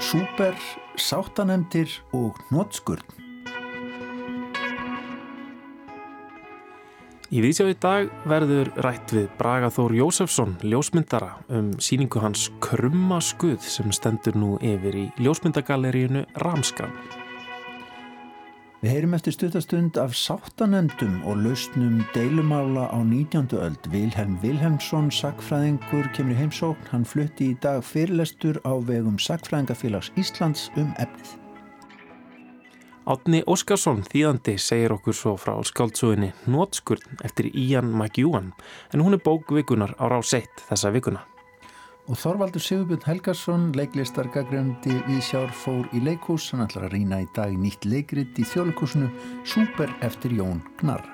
Súper, sáttanemdir og nótskurn. Í vísjá í dag verður rætt við Braga Þór Jósefsson, ljósmyndara, um síningu hans Krumma skuð sem stendur nú yfir í ljósmyndagalleríunu Ramskram. Við heyrim eftir stuttastund af sáttanemdum og lausnum deilumála á 19. öld. Vilhelm Vilhelmsson, sakfræðingur, kemur í heimsókn. Hann flutti í dag fyrirlestur á vegum Sakfræðingafélags Íslands um efnið. Átni Óskarsson, þýðandi, segir okkur svo frá skáldsögunni Nótskurn eftir Ían McEwan en hún er bókvikunar á rás 1 þessa vikuna. Og Þorvaldur Sigurbjörn Helgarsson, leiklistargagröndi við sjár fór í leikhús, hann ætlar að rýna í dag nýtt leikrit í þjóðleikúsinu Súper eftir Jón Gnarr.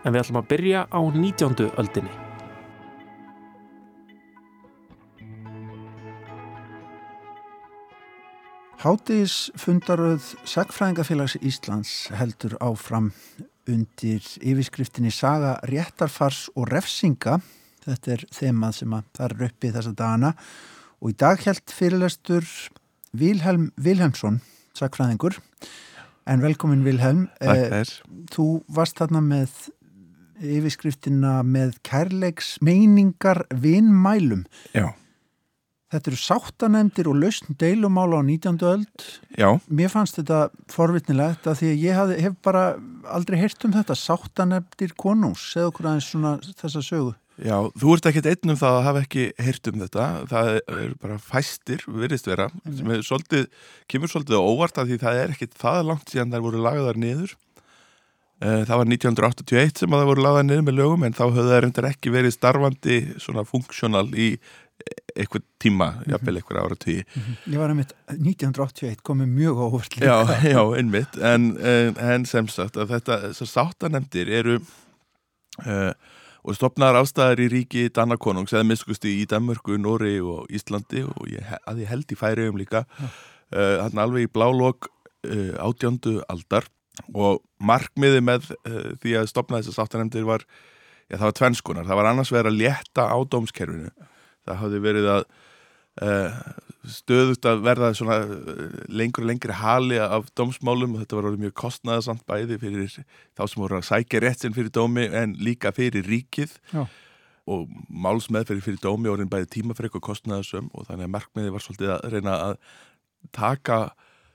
En við ætlum að byrja á 19. öldinni. Hátis fundaröð Sagfræðingafélags Íslands heldur áfram undir yfirskriftinni Saga réttarfars og refsinga. Þetta er þemað sem að það er uppi þessa dagana og í dag held fyrirlestur Vilhelm Vilhelmsson, Sagfræðingur. En velkomin Vilhelm. Takk þér. Þú varst þarna með yfirskriftina með kærleiks meiningar vinnmælum. Já. Þetta eru sáttanemdir og lausn deilumála á 19. öld. Já. Mér fannst þetta forvitnilegt að því að ég haf, hef bara aldrei heyrt um þetta. Sáttanemdir konús, segðu okkur aðeins svona þessa sögu. Já, þú ert ekkert einn um það að hafa ekki heyrt um þetta. Það er bara fæstir, virðist vera, sem er svolítið, kemur svolítið óvart að því það er ekkert það langt síðan þær voru lagaðar niður. Það var 1981 sem að það voru lagaðar niður með lögum en þá höfðu það reyndar ekki verið starfandi svona funksjónal í eitthvað tíma, jafnvel eitthvað ára tíu. Ég var einmitt 1981 komið mjög óvart líka. Já, já, einmitt, en, en, en sem sagt að þetta, þessar sáttanemdir eru uh, og stopnaðar ástæðar í ríki Dannakonungs eða miskusti í Danmörku, Nóri og Íslandi og ég, að ég held í færiðum líka. Uh, þarna alveg í blálokk uh, átjöndu aldar og markmiði með því að stopna þessar sáttanemdir var, já það var tvenskunar, það var annars verið að létta á dómskerfinu. Það hafði verið að uh, stöðut að verða svona lengur og lengri hali af dómsmálum og þetta var mjög kostnæðasamt bæði fyrir þá sem voru að sækja réttin fyrir dómi en líka fyrir ríkið Já. og málsmeðferði fyrir dómi og bæði tímafrek og kostnæðasum og þannig að markmiði var svolítið að reyna að taka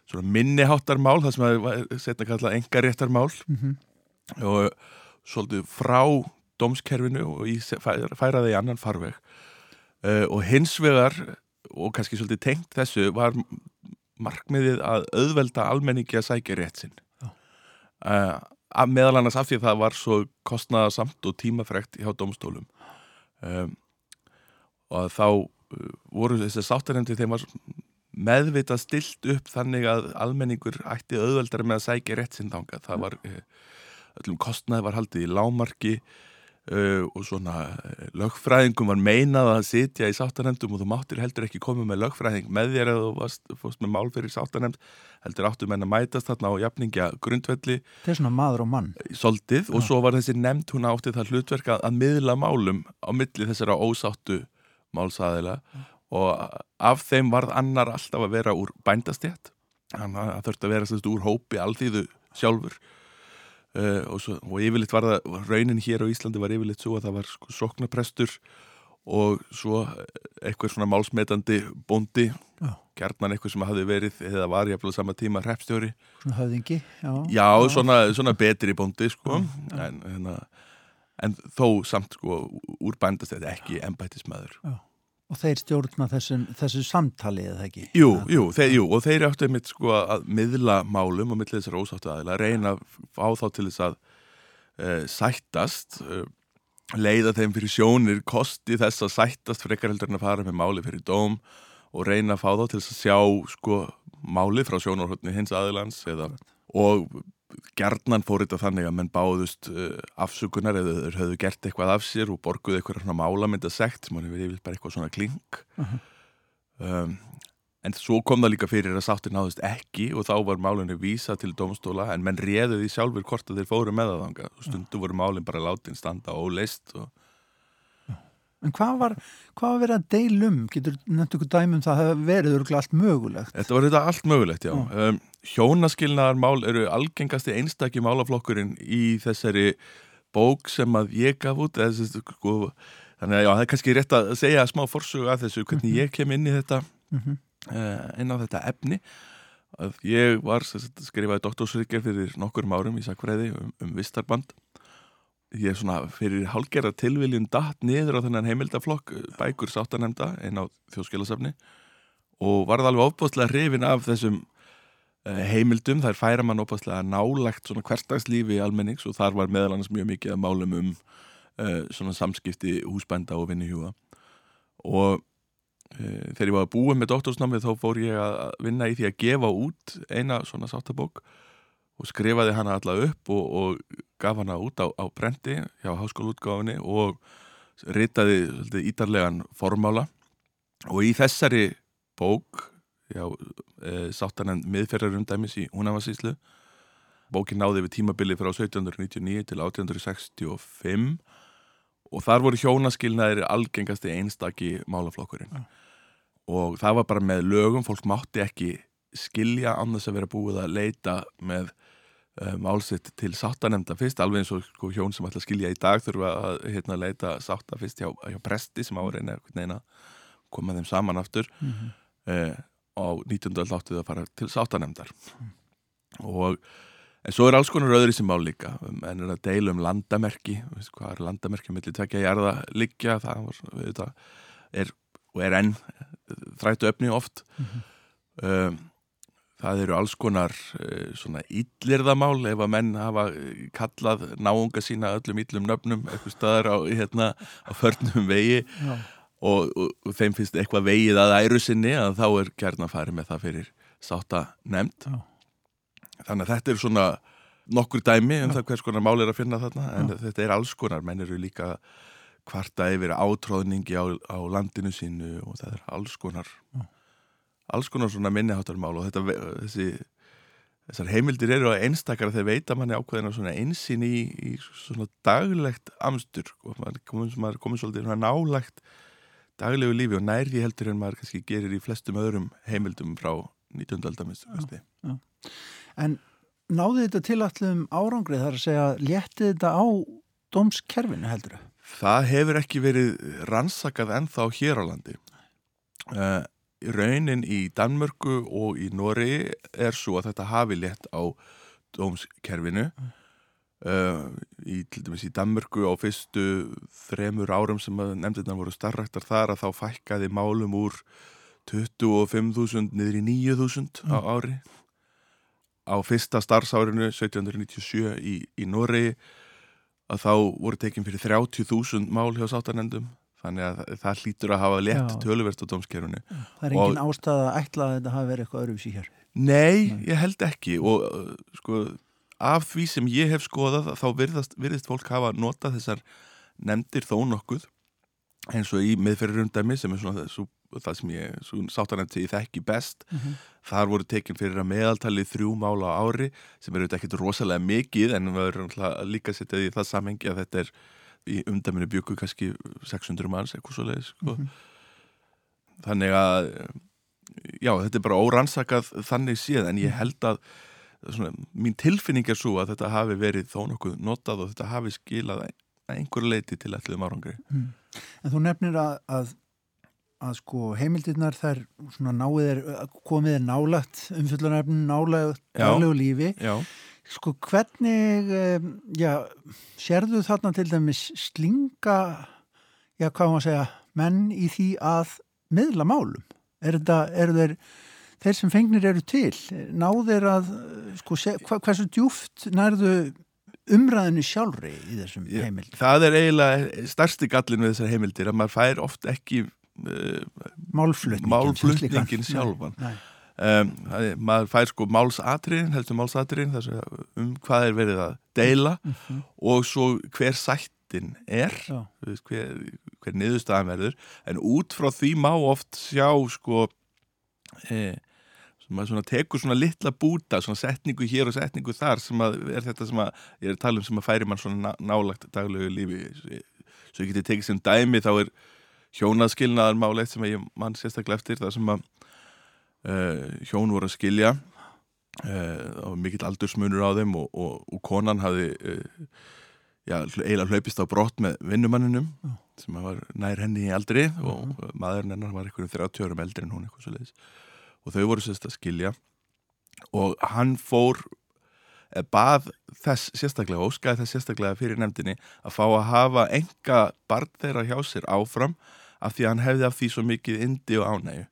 svona minniháttarmál það sem að setna kalla engaréttarmál mm -hmm. og svolítið frá dómskerfinu og í, færa það í annan farveg Uh, og hins vegar, og kannski svolítið tengt þessu, var markmiðið að auðvelda almenningi að sækja rétt sinn. Uh, meðal annars af því að það var svo kostnaðasamt og tímafrekt hjá domstólum. Um, og þá uh, voru þessi sáttarendi þeim var meðvitað stilt upp þannig að almenningur ætti auðveldar með að sækja rétt sinn þanga. Það var, öllum kostnaði var haldið í lámarki Uh, og svona lögfræðingum var meinað að sitja í sáttanemdum og þú máttir heldur ekki koma með lögfræðing með þér eða þú varst, fórst með mál fyrir sáttanemd heldur áttu menn að mætast þarna á jafningja grundvelli. Það er svona maður og mann. Soldið og svo var þessi nemnd hún átti það hlutverka að miðla málum á milli þessara ósáttu málsæðila og af þeim varð annar alltaf að vera úr bændastjætt þannig að það þurfti að vera sérst úr hópi alþýðu sjálfur Uh, og, svo, og yfirleitt var það, raunin hér á Íslandi var yfirleitt svo að það var sko, soknaprestur og svo eitthvað svona málsmetandi bondi, já. gerðnan eitthvað sem hafi verið eða var jafnvel sama tíma repstjóri. Svona höfðingi, já. Já, já. Svona, svona betri bondi sko, já, en, en, en þó samt sko úr bændast þetta ekki ennbættismæður. Já. Og þeir stjórna þessu, þessu samtali eða ekki? Jú, jú, þeir, jú, og þeir áttu einmitt sko að miðla málum og mittlega þessar ósáttu aðila, reyna fá þá til þess að e, sættast, e, leiða þeim fyrir sjónir, kosti þess að sættast frekar heldur en að fara með máli fyrir dóm og reyna að fá þá til þess að sjá sko máli frá sjónarhóttni hins aðilans eða, og gerðnan fór þetta þannig að menn báðust uh, afsökunar eða þeir höfðu gert eitthvað af sér og borguð eitthvað svona málamyndasekt sem hann hefur yfir bara eitthvað svona kling uh -huh. um, en svo kom það líka fyrir að sáttir náðust ekki og þá var málunni vísa til domstóla en menn réðu því sjálfur hvort að þeir fóru með það þanga og stundu voru málinn bara látin standa og leist og... En hvað var, hvað var verið að deilum? Getur nefnt ykkur dæmum það að verið örgulega allt mögulegt? Þetta var þetta allt mögulegt, já. Um, hjónaskilnaðarmál eru algengasti einstakki málaflokkurinn í þessari bók sem að ég gaf út. Sko, þannig að já, það er kannski rétt að segja smá forsögu að þessu, hvernig ég kem inn í þetta, Mm uh, inn á þetta efni. Að ég var skrifaði doktorsrykjar fyrir nokkurum árum í sakfræði um, um vistarband. Ég er svona fyrir hálgerða tilviljun datt niður á þennan heimildaflokk uh, bækur sáttanemda inn á þjóðskilasafni og varð alveg ofbúðslega hrifin af þessum uh, heimildum, þær færa mann ofbúðslega nálagt svona hverstagslífi almennings og þar var meðal annars mjög mikið að málum um uh, svona samskipti húsbænda og vinnuhjúa. Og uh, þegar ég var að búa með doktorsnámið þá fór ég að vinna í því að gefa út eina svona sáttabók og skrifaði hana alla upp og, og gaf hana út á, á brendi hjá háskólaútgáfinni og ritaði ítarlegan formála og í þessari bók já, e, sáttanend miðferðarundæmis í Húnavarsíslu bókin náði við tímabili frá 1799 til 1865 og þar voru hjónaskilnaðir algengasti einstaki málaflokkurinn Já. og það var bara með lögum, fólk mátti ekki skilja þess að vera búið að leita með málsitt til sáttanemnda fyrst, alveg eins og sko, hjón sem ætla að skilja í dag þurfa að hérna, leita sátta fyrst hjá, hjá presti sem á að koma þeim saman aftur -hmm. uh, á 19. öll áttu þau að fara til sáttanemndar og en svo er alls konar öðru sem mál líka en er að deila um landamerki veist, hvað er landamerki milli tvekja jarða liggja, það var, þetta, er og er enn þrættu öfni oft Mhm. um, það eru alls konar uh, svona illirðamál ef að menn hafa eh, kallað náunga sína öllum illum nöfnum eitthvað staðar á, hérna, á förnum vegi og, og, og þeim finnst eitthvað vegið að æru sinni að þá er gærna farið með það fyrir sátta nefnd þannig að þetta er svona nokkur dæmi um Já. það hvers konar mál er að finna þarna en Já. þetta er alls konar, menn eru líka kvarta yfir átróðningi á, á landinu sínu og það er alls konar Já. Alls konar svona minniháttarmál og þetta, þessi þessar heimildir eru á einstakar þegar veita manni ákveðina svona einsinn í, í svona daglegt amstur og maður komið, maður komið svolítið svona nálagt daglegu lífi og nær því heldur en maður kannski gerir í flestum öðrum heimildum frá 19. aldamist En náði þetta til allum árangrið þar að segja, létti þetta á dómskerfinu heldur? Það hefur ekki verið rannsakað ennþá hér á landi. Uh, raunin í Danmörku og í Nóri er svo að þetta hafi létt á dómskerfinu. Uh, í, til dæmis í Danmörku á fyrstu þremur árum sem að nefndirna voru starraktar þar að þá fækkaði málum úr 25.000 niður í 9.000 á ári. Á fyrsta starfsárinu 1797 í, í Nóri að þá voru tekin fyrir 30.000 mál hjá sáttanendum þannig að það, hlýtur að hafa létt Já. töluvert á dómskerfunu. Það er engin ástæða að ætla að þetta hafi verið eitthvað öðruvísi hér. Nei, Nei. ég held ekki og uh, sko af því sem ég hef skoðað þá virðast, virðist fólk hafa notað þessar nefndir þó nokkuð eins og í miðferðarundæmi sem er svona svo, það sem ég, sem ég þekki best Mm -hmm. þar voru tekin fyrir að meðaltali þrjú mála á ári sem eru ekkit rosalega mikið en við náttúrulega líka að setja því það samhengi að þetta er í umdæminu bjöku kannski 600 manns eitthvað svo leiðis sko. Mhm. þannig að já, þetta er bara órannsakað þannig séð en ég held að svona, mín tilfinning er svo að þetta hafi verið þó nokkuð notað og þetta hafi skilað að einhverju leiti til allir árangri Mm. En þú nefnir að, að, að sko heimildirnar þær svona náið er, komið er nálagt Já. dálegu lífi. Já, Sko hvernig, um, já, sérðu þarna til dæmis slinga, já hvað maður að segja, menn í því að miðla málum? Er þetta, eru þeir, þeir sem fengnir eru til, náðir að, sko, hversu djúft nærðu umræðinu sjálfri í þessum heimild? það er eiginlega starsti gallin við þessar heimildir að maður fær oft ekki uh, Málflutningin. Málflutningin slíkan. sjálfan. Nei, nei. Um, maður fær sko málsatriðin, heldur málsatriðin um hvað er verið að deila Mhm. og svo hver sættin er Já. hver, hver niðurstaðan verður en út frá því má oft sjá sko e, sem að svona tekur svona litla búta svona setningu hér og setningu þar sem að er þetta sem að, ég er að tala um sem að færi mann svona ná, nálagt daglegu lífi svo ég geti tekið sem dæmi þá er hjónaskilnaðar mál eitt sem ég mann sérstaklega eftir þar sem að hjón voru að skilja uh, það var mikill aldursmunur á þeim og, og, og konan hafi uh, já, eiginlega hlaupist á brott með vinnumanninum Já. sem var nær henni í aldri Mhm. og maðurinn hennar var einhverjum 30 árum eldri en hún eitthvað svo leiðis og þau voru sérst að skilja og hann fór eh, bað þess sérstaklega óskaði þess sérstaklega fyrir nefndinni að fá að hafa enga barn þeirra hjá sér áfram af því að hann hefði af því svo mikið indi og ánægu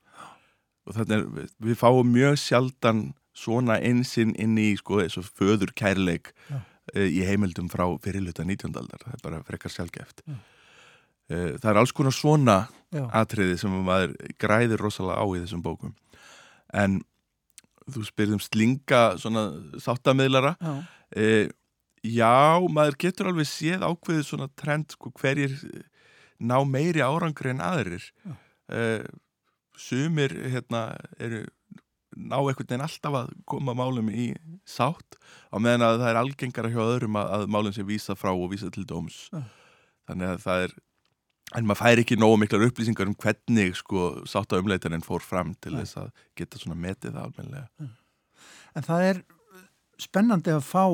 og þannig er, við fáum mjög sjaldan svona einsinn inn í sko þessu föður kærleik Já. uh, í heimildum frá fyrirluta 19. aldar, það er bara frekar sjálfgeft Já. uh, það er alls konar svona Já. atriði sem maður græðir rosalega á í þessum bókum en þú spyrðum slinga svona sáttamiðlara Já. uh, já, maður getur alveg séð ákveðið svona trend sko, hverjir ná meiri árangri en aðrir Já. Sumir hérna eru ná einhvern veginn alltaf að koma málum í sátt á meðan að það er algengara hjá öðrum að, að málum sé vísa frá og vísa til dóms Já. þannig að það er en maður fær ekki nógu miklar upplýsingar um hvernig sko sáttaumleitarinn fór fram til Nei. þess að geta svona metið það almennilega En það er spennandi að fá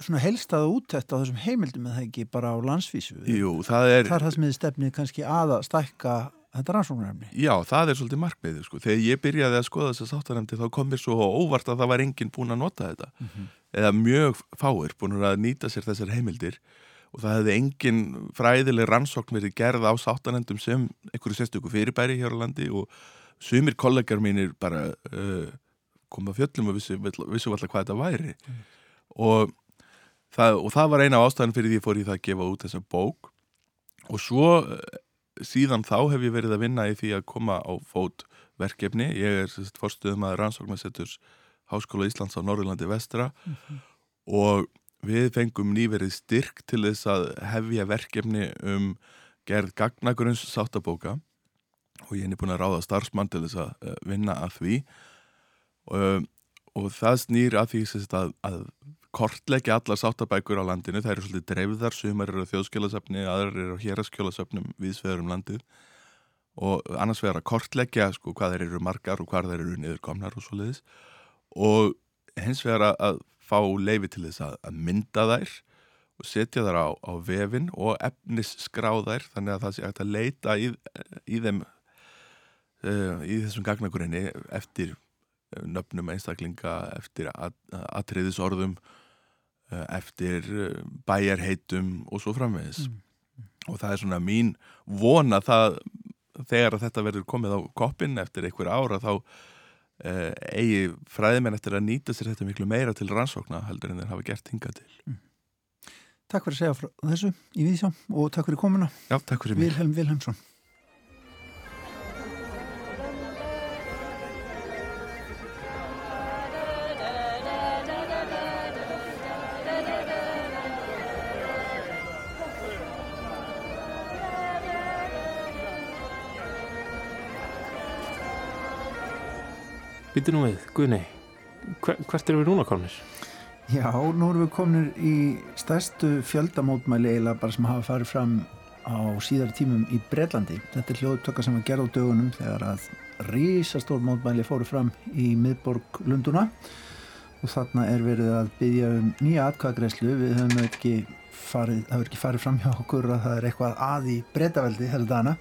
svona helstaða úttætt á þessum heimildum eða ekki bara á landsvísu. Jú, það er Það er það sem þið stefnið kannski að að stækka þetta rannsóknarefni. Já, það er svolítið markmiðið sko. Þegar ég byrjaði að skoða þessa sáttanemndi þá kom mér svo óvart að það var enginn búin að nota þetta. Eða mjög fáir búin að nýta sér þessar heimildir og það hefði engin fræðileg rannsókn verið gerð á sáttanemndum sem einhverju sérstöku fyrirbæri hér á landi og sumir kollegar mínir bara uh, koma fjöllum og vissu, vissu alltaf hvað þetta væri. Og, það, og það var eina ástæðan fyrir því ég fór í það að gefa út þessa bók. Og svo síðan þá hef ég verið að vinna í því að koma á fót verkefni. Ég er fórstuðum að rannsóknarsetturs Háskóla Íslands á Norðurlandi vestra og við fengum nýverið styrk til þess að hefja verkefni um gerð gagnagrunns sáttabóka og ég er búin að ráða starfsmann til þess að eh, vinna að því og, og það snýr að því að, að kortleggja allar sáttabækur á landinu, það eru svolítið dreifðar, sumar eru á þjóðskjólasöfni, aðrar eru á héraskjólasöfnum viðsveður um landið. Og annars vegar að kortleggja sko hvað þeir eru margar og hvað þeir eru niðurkomnar og svo leiðis og hins vegar að, fá leifi til þess að, að mynda þær og setja þær á, á vefin og efnis skrá þær þannig að það sé að leita í, í þeim uh, í þessum gagnagurinni eftir eh, nöfnum einstaklinga, eftir at, atriðisorðum eh, eftir eh, bæjarheitum og svo framvegis. Og það er svona mín vona það þegar að þetta verður komið á koppin eftir einhver ára þá uh, eigi fræðimenn eftir að nýta sér þetta miklu meira til rannsókna heldur en þeir hafa gert hingað til. Takk fyrir að segja frá þessu í Víðsjá og takk fyrir komuna. Já, takk fyrir mig. Vilhelm Vilhelmsson. Býtu nú við, Guðni, hver, hvert eru við núna komnir? Já, nú erum við komin í stærstu fjöldamótmæli eiginlega bara sem hafa farið fram á síðar tímum í Breitlandi. Þetta er hljóðtöka sem var gerð á dögunum þegar að rísastór mótmæli fóru fram í miðborg Lunduna og þarna er verið að byggja um nýja atkvæðagreyslu. Við höfum ekki farið, það hefur ekki farið fram hjá okkur að það er eitthvað að í Breitaveldi þessa dana.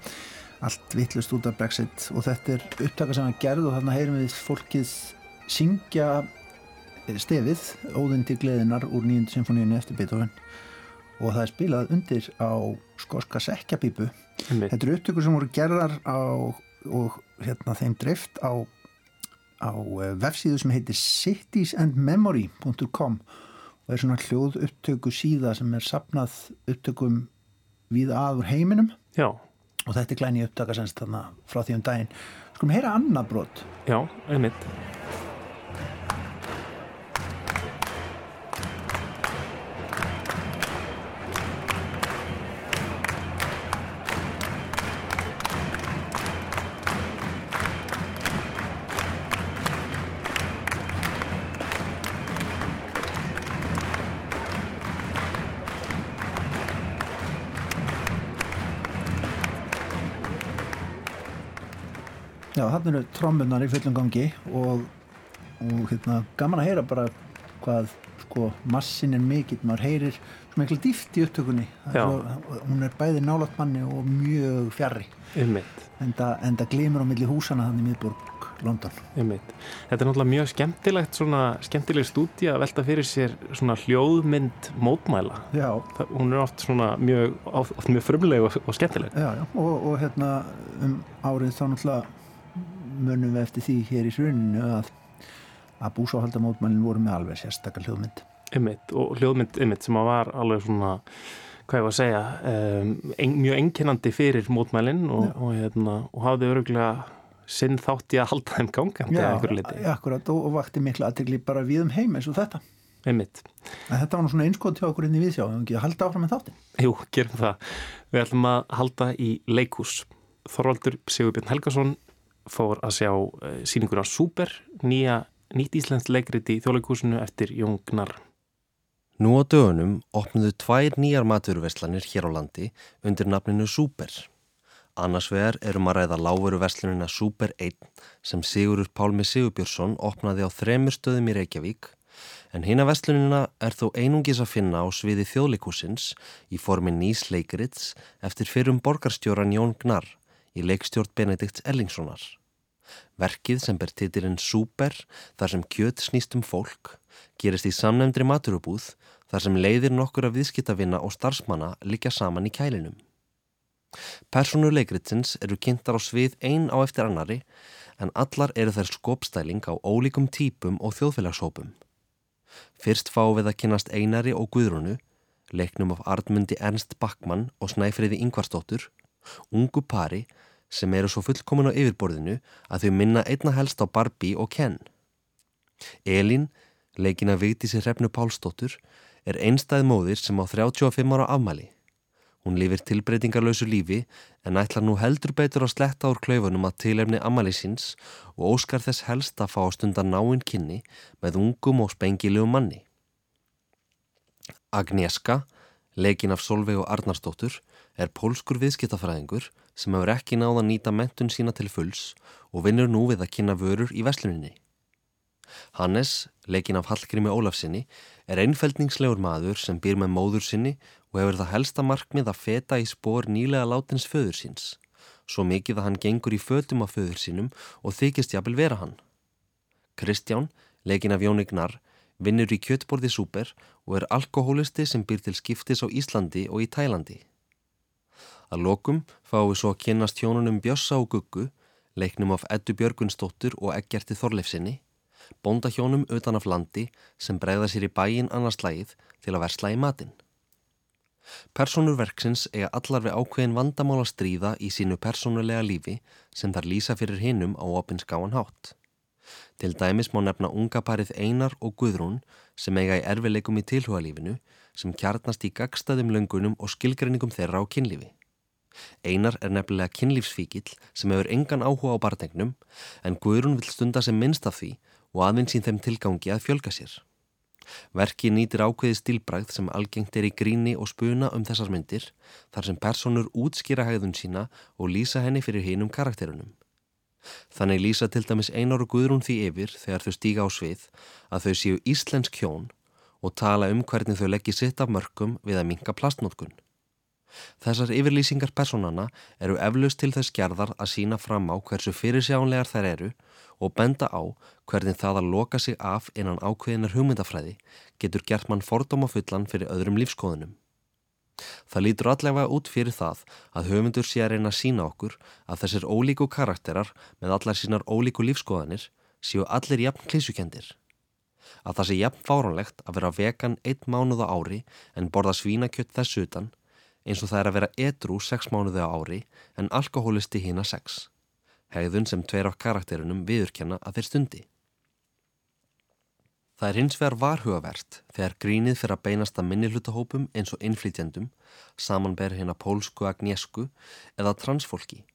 Allt vittlust út af Brexit. Og þetta er upptaka sem var gerð og þarna heyrum við fólkið syngja stefið Óðinn til gleðinar úr nýjöndu symfóníunni eftir Beethoven. Og það er spilað undir á skoska sekjabípu Einmitt. þetta eru upptökur sem voru gerðar á, og hérna þeim dreift á, á eh, vefsíðu sem heitir citiesandmemory.com og er svona hljóð upptöku síða sem er sapnað upptökum við aður heiminum. Já, og þetta er glæni upptaka semst þarna frá því um daginn skulum heyra annað brot já, einmitt. Já, þannig eru trommunar í fullum gangi og, og hérna, gaman að heyra bara hvað sko, massin er mikill, maður heyrir svo miklu dýft í upptökunni. Svo, hún er bæði nálat manni og mjög fjarrri en það glimur á milli húsana þannig miðborg London. Einmitt. Þetta er náttúrulega mjög skemmtilegt svona, skemmtileg stúdíja að velta fyrir sér svona hljóðmynd mótmæla. Það, hún er oft svona mjög, oft mjög frumleg og, og skemmtileg. Já, já, og, og hérna um árið þá náttúrulega munum við eftir því hér í hruninu að að búsáhaldamótmælinn voru með alveg sérstakar hljóðmynd Einmitt, og hljóðmynd einmitt sem að var alveg svona hvað ég var að segja um, en, mjög enginandi fyrir mótmælinn og, og, hérna, og hafði öruglega sinn þátt í að halda þeim gangandi Já, akkurat og, og vakti miklu aðtegli bara við um heim eins og þetta Einmitt. Þetta var nú svona einskot hjá okkur inn í viðsjá við hefum ekki að halda áfram með þáttin Jú, gerum það. Við ætlum að halda í leikús. Þorvaldur Sigurbjörn Helgason fór að sjá uh, síninguna Súper nýja nýtt íslenskt leikrit í þjóðleikúsinu eftir Jón Gnar Nú á dögunum opnuðu tvær nýjar maturverslanir hér á landi undir nafninu Súper Annars vegar erum að ræða láveruverslunina Super 1 sem Sigurur Pálmi Sigurbjörnsson opnaði á þremur stöðum í Reykjavík en hinn að verslunina er þó einungis að finna á sviði þjóðleikúsins í formi nýs leikrits eftir fyrrum borgarstjóran Jón Gnar í leikstjórn Benedikts Ellingssonar. Verkið sem ber titilinn Super þar sem kjöt snýst um fólk gerist í samnefndri maturubúð þar sem leiðir nokkur af viðskiptavinna og starfsmanna líka saman í kælinum. Personuleikritsins eru kynntar á svið ein á eftir annari en allar eru þær skopstæling á ólíkum típum og þjóðfélagshópum. Fyrst fá við að kynast Einari og Guðrunu, leiknum af Ardmundi Ernst Backmann og Snæfriði Ingvarsdóttur, ungu pari sem eru svo fullkomin á yfirborðinu að þau minna einna helst á Barbie og Ken. Elin, leikin af Vigdísi Hrefnu Pálsdóttur, er einstæð móðir sem á 35 ára afmæli. Hún lifir tilbreytingarlausu lífi en ætlar nú heldur beitur að sletta úr klaufunum að tilefni Amalísins og óskar þess helst að fá stundar náinn kynni með ungum og spengilegum manni. Agnieszka, lekin af Solveig og Arnarsdóttur, er pólskur viðskiptafræðingur sem hefur ekki náða að nýta mentun sína til fulls og vinnur nú við að kynna vörur í vesluninni. Hannes, lekin af Hallgrími Ólafsinni, er einfældningslegur maður sem býr með móður sinni og hefur það helsta markmið að feta í spór nýlega látins föður síns, svo mikið að hann gengur í fötum af föður sínum og þykist jafnvel vera hann. Kristján, leikin af Jóni Gnar, vinnur í kjötborði súper og er alkohólisti sem býr til skiptis á Íslandi og í Tælandi. Að lokum fáum við svo að kynast hjónunum Bjössa og Guggu, leiknum af Eddu Björgunsdóttur og Eggerti Þorleifsinni, bóndahjónum utan af landi sem bregða sér í bæin annars slægið til að versla í matinn. Personur verksins eiga allar við ákveðin vandamál að stríða í sínu personulega lífi sem þar lýsa fyrir hinnum á opinskáan hátt. Til dæmis má nefna unga parið Einar og Guðrún sem eiga í erfileikum í tilhugalífinu sem kjarnast í gagstaðum löngunum og skilgreiningum þeirra á kynlífi. Einar er nefnilega kynlífsfíkil sem hefur engan áhuga á barnegnum en Guðrún vil stunda sem minnst af því og aðvinn sín þeim tilgangi að fjölga sér. Verki nýtir ákveði stílbræð sem algengt er í gríni og spuna um þessar myndir þar sem personur útskýra hægðun sína og lýsa henni fyrir hinum karakterunum. Þannig lýsa til dæmis einar og guðrún því yfir þegar þau stíga á svið að þau séu íslensk hjón og tala um hvernig þau leggji sitt af mörgum við að minka plastnótkun. Þessar yfirlýsingar personana eru eflaust til þess gerðar að sína fram á hversu fyrirsjánlegar þær eru og benda á hvernig það að loka sig af innan ákveðinar hugmyndafræði getur gert mann fordóma fullan fyrir öðrum lífskoðunum. Það lítur allega út fyrir það að höfundur sé að reyna að sína okkur að þessir ólíku karakterar með allar sínar ólíku lífskoðanir séu allir jafn klísukendir. Að það sé jafn fáránlegt að vera vegan einn mánuð á ári en borða svínakjött þess utan eins og það er að vera edru sex mánuði á ári en alkohólisti hína sex hegðun sem tveir af karakterunum viðurkenna að þeir stundi. Það er hins vegar varhugavert þegar grínið fyrir að beinast að minnihlutahópum eins og innflytjendum, samanber hérna pólsku agnesku eða transfólki,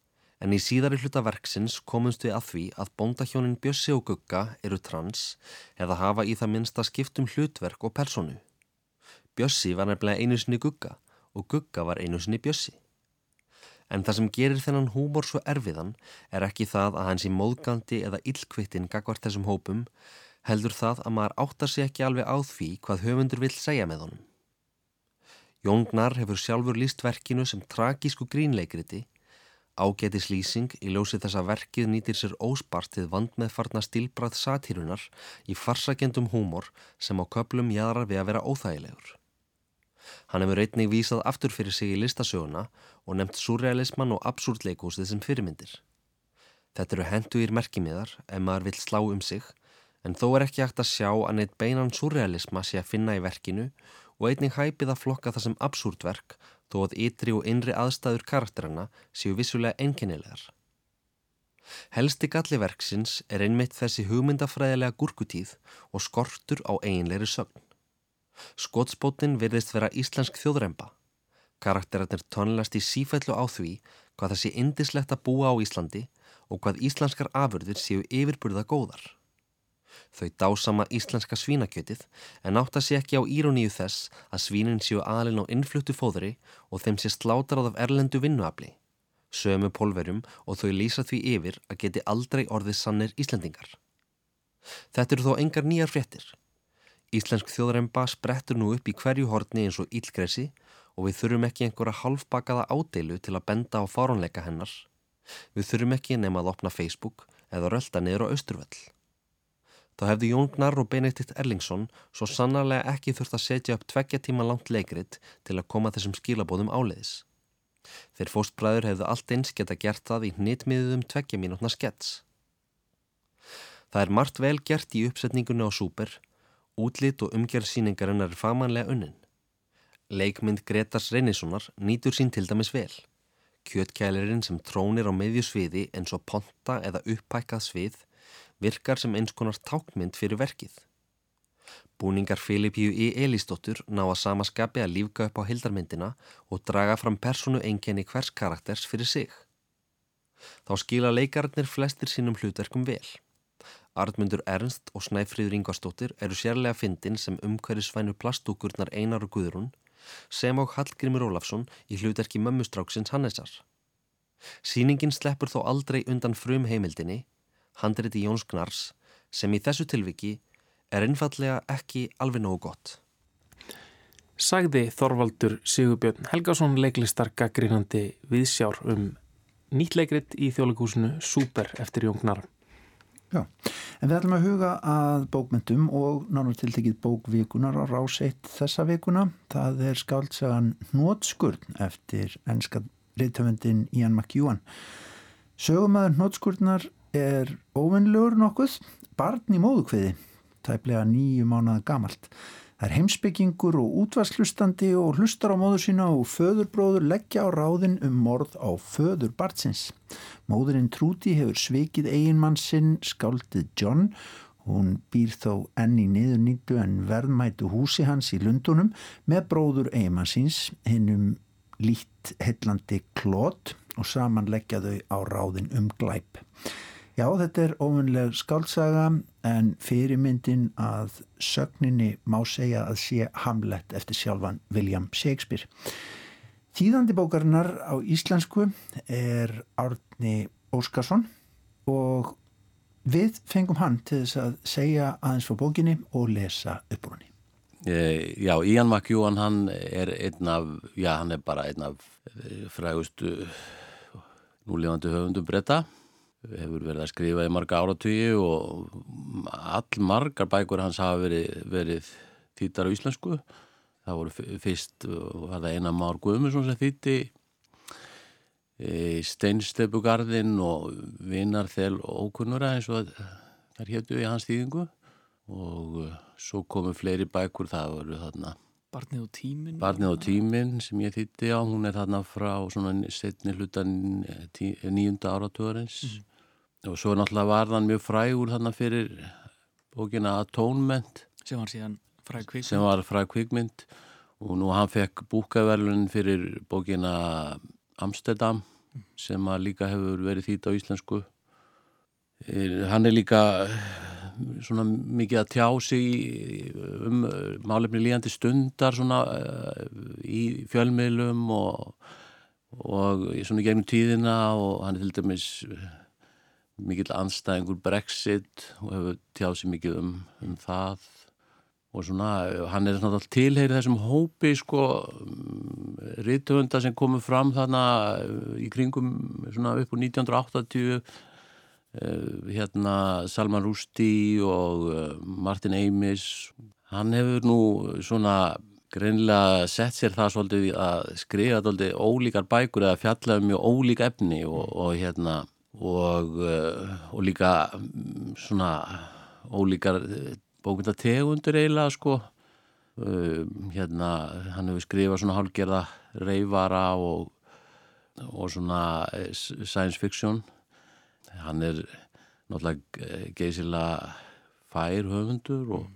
en í síðari hlutaverksins komumst við að því að bóndahjónin Bjössi og Gugga eru trans eða hafa í það minnst að skiptum hlutverk og personu. Bjössi var nefnilega einu sinni Gugga og Gugga var einu sinni Bjössi En það sem gerir þennan húmor svo erfiðan er ekki það að hans í móðgandi eða illkvittin gagvart þessum hópum, heldur það að maður áttar sig ekki alveg á því hvað höfundur vill segja með honum. Jóngnar hefur sjálfur líst verkinu sem tragísku grínleikriti Ágætis lýsing í ljósi þess að verkið nýtir sér óspartið vand með farna stilbrað satírunar í farsakendum húmor sem á köplum jæðrar við að vera óþægilegur. Hann hefur einnig vísað aftur fyrir sig í listasöguna og nefnt surrealisman og absúrtleikúsið sem fyrirmyndir. Þetta eru henduðir merkimiðar ef maður vill slá um sig en þó er ekki hægt að sjá að neitt beinan surrealisma sé að finna í verkinu og einnig hæpið að flokka það sem absúrtverk þó að ytri og innri aðstæður karakterana séu vissulega enginnilegar. Helsti galliverksins er einmitt þessi hugmyndafræðilega gúrkutíð og skortur á eiginleiri sögn. Skottsbótin virðist vera íslensk þjóðremba. Karakterarnir tónlast í sífællu á því hvað það sé indislegt að búa á Íslandi og hvað íslenskar afurðir séu yfirburða góðar. Þau dásama íslenska svínakjötið en átt að sé ekki á íróníu þess að svínin séu aðlinn á innfluttu fóðri og þeim sé slátarað af erlendu vinnuafli. Sömu pólverjum og þau lýsa því yfir að geti aldrei orðið sannir Íslendingar. Þetta eru þó engar nýjar fréttir. Íslensk þjóðremba sprettur nú upp í hverju hortni eins og ílgresi og við þurfum ekki einhverja halfbakaða ádeilu til að benda á fárónleika hennar. Við þurfum ekki nema að opna Facebook eða rölda niður á Östurvöll þá hefði Jón Gnarr og Benedikt Erlingsson svo sannarlega ekki þurft að setja upp tveggja tíma langt leikrit til að koma þessum skilabóðum áleiðis. Þeir fóstbræður hefðu allt eins geta gert það í hnitmiðum tveggja mínútna skets. Það er margt vel gert í uppsetningunni á Súper, útlit og umgerð síningarinn er famanlega unnin. Leikmynd Gretars Reynissonar nýtur sín til dæmis vel. Kjötkælirinn sem trónir á meðjusviði eins og ponta eða upphækkað svið virkar sem eins konar tákmynd fyrir verkið. Búningar Filipíu í Elísdóttur ná að samaskapi að lífga upp á hildarmyndina og draga fram personu enginni hvers karakters fyrir sig. Þá skila leikararnir flestir sínum hlutverkum vel. Artmundur Ernst og Snæfríður Ingvarsdóttir eru sérlega fyndin sem umhverjusvænu plastúkurnar Einar og Guðrún sem á Hallgrimur Ólafsson í hlutverki mömmustráksins Hannesar. Sýningin sleppur þó aldrei undan frum heimildinni handriti Jóns Gnars sem í þessu tilviki er einfallega ekki alveg nógu gott. Sagði Þorvaldur Sigurbjörn Helgason leiklistar gaggrínandi viðsjár um nýttleikrit í þjóðleikúsinu Súper eftir Jón Gnar. Já, en við ætlum að huga að bókmyndum og náttúrulega tiltekið bókvíkunar á ráseitt þessa vikuna. Það er skáltsagan Nótskurn eftir ennska reytöfundin Ian McEwan. Sögumæður Nótskurnar er óvinnlegur nokkuð, barn í móðukviði, tæplega nýju mánuða gamalt. Það er heimsbyggingur og útvarslustandi og hlustar á móður sína og föðurbróður leggja á ráðin um morð á föður barnsins. Móðurinn Trúti hefur svikið eiginmann sinn skáldið John Hún býr þó enni niður nýttu en verðmætu húsi hans í Lundunum með bróður eigimannsins hinnum lít hellandi klót og saman leggja þau á ráðin um glæp. Já, þetta er ofunleg skáltsaga en fyrirmyndin að sögninni má segja að sé Hamlet eftir sjálfan William Shakespeare. Þýðandi bókarinnar á íslensku er Árni Óskarsson og við fengum hann til þess að segja aðeins fyrir bókinni og lesa upp úr henni. Eh, já, Ian McEwan hann er einn af, já hann er bara einn af eh, frægustu núlefandi höfundum breyta hefur verið að skrifa í marga áratvíu og all margar bækur hans hafa verið, verið þýttar á íslensku. Það voru fyrst var það eina Már Guðmundsson sem þýtti Steinstepugarðin og Vinarþel Ókunnura eins og þar héttu í hans þýðingu. Og uh, svo komu fleiri bækur það voru þarna Barnið og tíminn. Barnið og tíminn sem ég þýtti á hún er þarna frá svona setni hlutan nýjunda áratúarins mm og svo náttúrulega var þann mjög frægur þannig fyrir bókina Atonement. Sem var síðan fræg kvikmynd. Sem var fræg kvikmynd. Og nú hann fekk búkaverlun fyrir bókina Amsterdam sem að líka hefur verið þýtt á íslensku. Hann er líka svona mikið að tjá sig um málefni líðandi stundar svona í fjölmiðlum og og svona gegnum tíðina. Og hann er til dæmis mikill anstæðingur Brexit og hefur tjáð sér mikið um, um það. Og svona, hann er svona tilheyrið þessum hópi sko rítuhunda sem komur fram þarna í kringum svona upp úr 1980 hérna Salman Rushdie og eh, Martin Amis. Hann hefur nú svona greinlega sett sér það svolítið að skrifa svolítið ólíkar bækur eða fjalla um mjög ólík efni og, og hérna og, eh, og líka mm, svona ólíkar bókundategundur eiginlega sko. Um, hérna hann hefur skrifað svona hálgerða reyfara og, og svona eh, science fiction. Hann er náttúrulega geysilega fær höfundur og,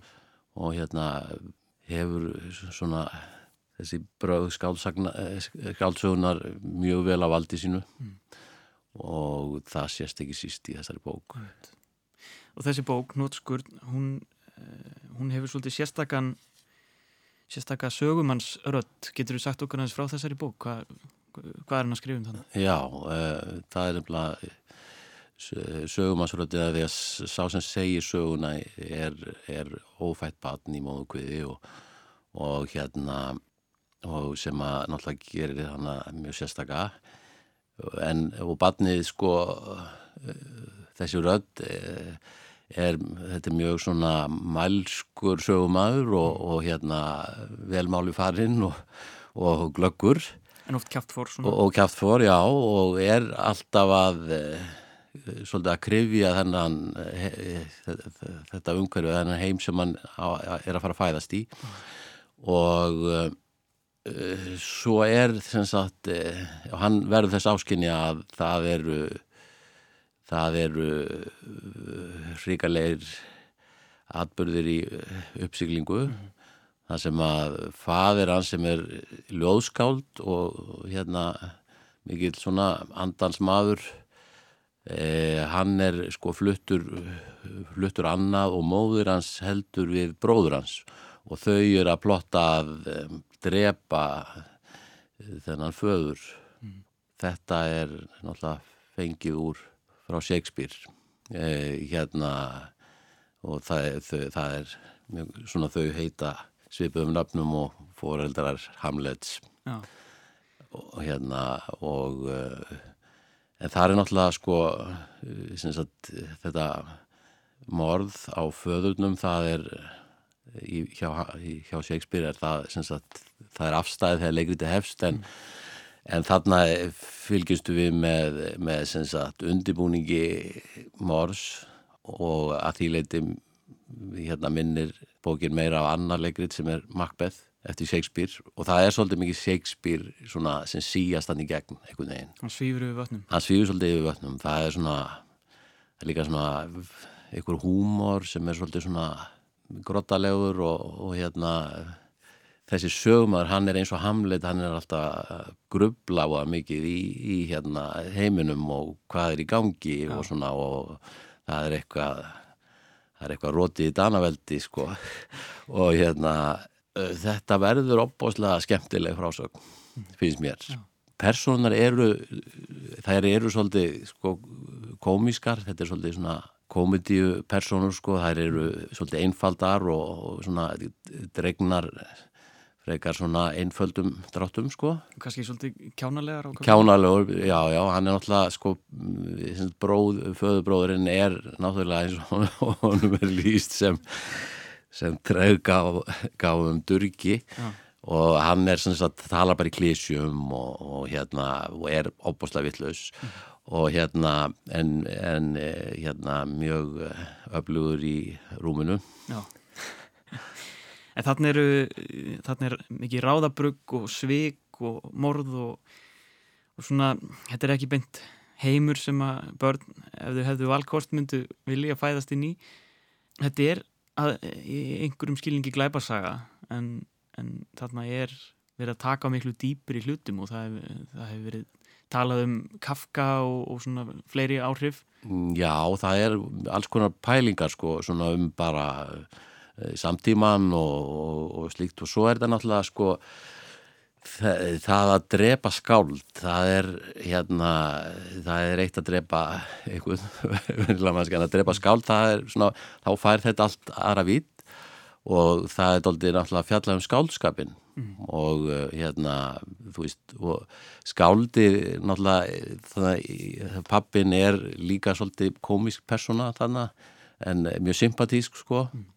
og hérna hefur svona þessi bröð skáldsögunar mjög vel á valdi sínu. Mm. Og það sést ekki síst í þessari bók. Og þessi bók, Nótskurð hún, hún hefur svolítið sérstakann sérstakka sögumannsrödd. Getur þú sagt okkur aðeins frá þessari bók? Hva, hvað er hann að skrifa um þannig? Já, uh, það er nefnilega sögumannsröddið að því að sá sem segir söguna er, er ófætt batn í móðukviði og, og hérna og sem að náttúrulega gerir hana mjög sérstaka en og batnið sko þessi rödd er, er þetta er mjög svona mælskur sögumadur og, og hérna velmáli farinn og, og glöggur. En oft kæft fór og, og kæft fór, já og er alltaf að svolítið að krifja þennan þetta umhverju, þennan heim sem hann er að fara að fæðast í. Og uh, svo er þess að uh, hann verður þess áskinni að það eru það eru uh, hrikalegir atbyrðir í uppsiglingu. Mm það sem að fadir hans sem er ljóðskáld og hérna mikill svona andansmaður Eh, hann er sko fluttur fluttur annað og móður hans heldur við bróður hans. Og þau eru að plotta að drepa þennan föður mm. þetta er náttúrulega fengið úr frá Shakespeare eh, hérna og það, þau, það er svona þau heita svipum nöfnum og foreldrar Hamlets Já. og hérna og uh, en það er náttúrulega sko sagt, þetta morð á föðurnum það er í, hjá, hjá Shakespeare er það, sagt, það er afstæðið þegar leikriti hefst en, mm. en þarna fylgjustu við með, með sagt, undibúningi morðs og að því leiti hérna minnir bókin meira á annar leikrit sem er Macbeth eftir Shakespeare og það er svolítið mikið Shakespeare svona, sem síast hann í gegn einhvern veginn. Hann svífur yfir vötnum. Hann svífur svolítið yfir vötnum. Það er svona, það er líka svona einhver húmor sem er svolítið svona grottalegur og, og hérna þessi sögumar, hann er eins og hamlet, hann er alltaf grubláða mikið í, í hérna heiminum og hvað er í gangi Já. og svona og það er eitthvað það er eitthvað rótið í danaveldi sko og hérna þetta verður opbóslega skemmtileg frásögn, finnst mér Já. personar eru þær eru svolítið sko, komískar, þetta er svolítið svona komedíu personur sko, þær eru svolítið einfaldar og, og svona dregnar frekar svona einföldum dráttum sko. Kanski svolítið kjánalegar Kjánalegur, já, já, hann er náttúrulega sko, bróð, föðubróðurinn er náttúrulega eins og honum er líst sem sem trefgáðum durgi Já. og hann er sem sagt talar bara í klísjum og, og hérna og er óbúslega vittlaus mm. Og hérna en, en eh, hérna mjög eh, öflugur í rúminu. Já. En þannig eru þannig er mikið ráðabrugg og svik og morð og, og svona, þetta er ekki beint heimur sem að börn, ef þau hefðu valkost myndu vilja fæðast inn í. Þetta er að, í einhverjum skilningi glæparsaga en, en þarna er verið að taka miklu dýpur í hlutum og það hefur hef verið talað um Kafka og, og svona fleiri áhrif. Já, það er alls konar pælingar sko, svona um bara e, samtíman og, og, og slíkt. Og svo er það náttúrulega sko Það, það að drepa skáld, það er hérna, það er eitt að drepa einhvern, að drepa skáld, það er svona, þá fær þetta allt aðra vít. Og það er doldið náttúrulega fjallað um skáldskapin mm. og uh, hérna, þú veist, skáldi náttúrulega, pappin er líka svolítið komisk persóna þannig, en mjög sympatísk sko. Mm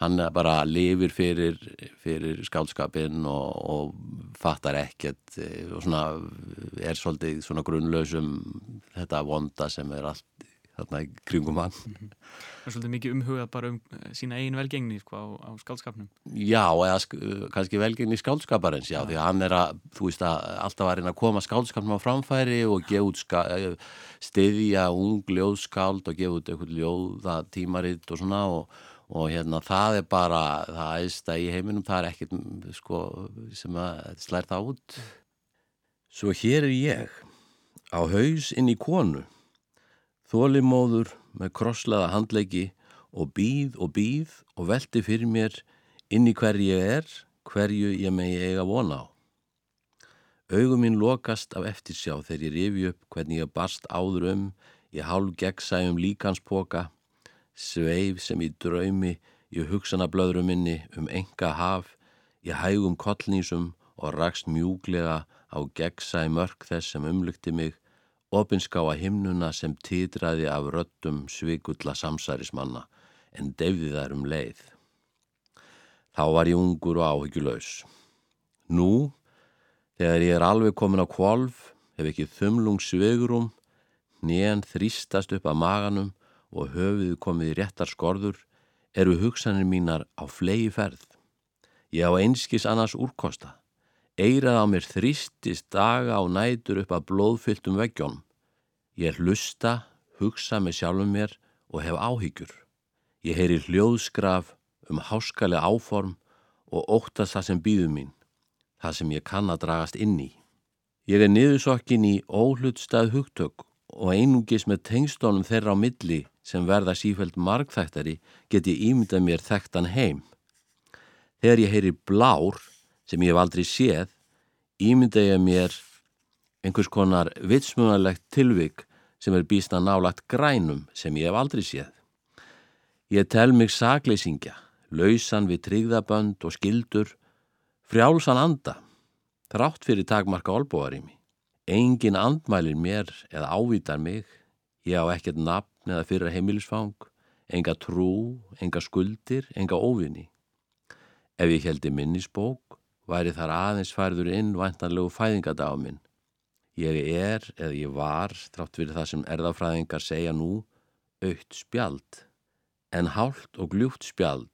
hann bara lifir fyrir, fyrir skálskapin og, og fattar ekkert eh, og svona er svolítið svona grunnlausum þetta vonda sem er allt þarna í kringum hann. Mm -hmm. Það er svolítið mikið umhugað bara um eh, sína eigin velgengni sko, á, á skálskapnum Já, eða kannski velgengni skálskaparins já, já, því að hann er að, þú veist að alltaf var einn að koma skálskapnum á framfæri og gefa út eh, stiðja ung ljóðskáld og gefa út eitthvað ljóða tímaritt og svona og og hérna það er bara það aðeins í heiminum, það er ekkert sko, sem að slær það út. Svo hér er ég á haus inn í konu þólimóður með krosslaða handleiki og býð og býð og velti fyrir mér inn í hverju ég er hverju ég megi eiga vona á. Augum mín lokast af eftirsjá þegar ég rifi upp hvernig ég barst áður um ég hálf gegnsæjum líkanspoka sveif sem í draumi í hugsanablöðru minni um enga haf, í hægum kollnísum og rakst mjúglega á gegnsæ mörg þess sem umlykti mig, opinskáa himnuna sem títraði af röttum svikulla samsærismanna en deyfði þær um leið. Þá var ég ungur og áhyggjuleus. Nú, þegar ég er alveg komin á kvolv, hef ekki þumlung svegurum, nén þrýstast upp að maganum og höfuð komið í réttar skorður eru hugsanir mínar á flegi ferð. Ég á einskis annars úrkosta. Eirað á mér þrýstist daga á nætur upp að blóðfylltum veggjónum. Ég hlusta, hugsa með sjálfum mér og hef áhyggjur. Ég heyri hljóðskraf um háskali áform og óttast það sem býður mín, það sem ég kann að dragast inn í. Ég er niðursokkin í óhlutstað hugtök og einungis með tengstónum þeirra á milli sem verða sífælt margþæktari get ég ímyndað mér þekktan heim. Þegar ég heyri blár sem ég hef aldrei séð, ímyndað ég mér einhvers konar vitsmunarlegt tilvik sem er býstna nálagt grænum sem ég hef aldrei séð. Ég tel mig sagleysingja, lausan við tryggðabönd og skildur, frjálsan anda, þrátt fyrir takmarka olbúarými. Engin andmælir mér eða ávítar mig, ég á ekkert nafn eða fyrra heimilisfang, enga trú, enga skuldir, enga óvinni. Ef ég heldi minnisbók, væri þar aðeins færður inn væntanlegu fæðingadáminn. Ég er, eða ég var, þrátt fyrir það sem erðafræðingar segja nú, aukt spjald. En hált og gljúft spjald,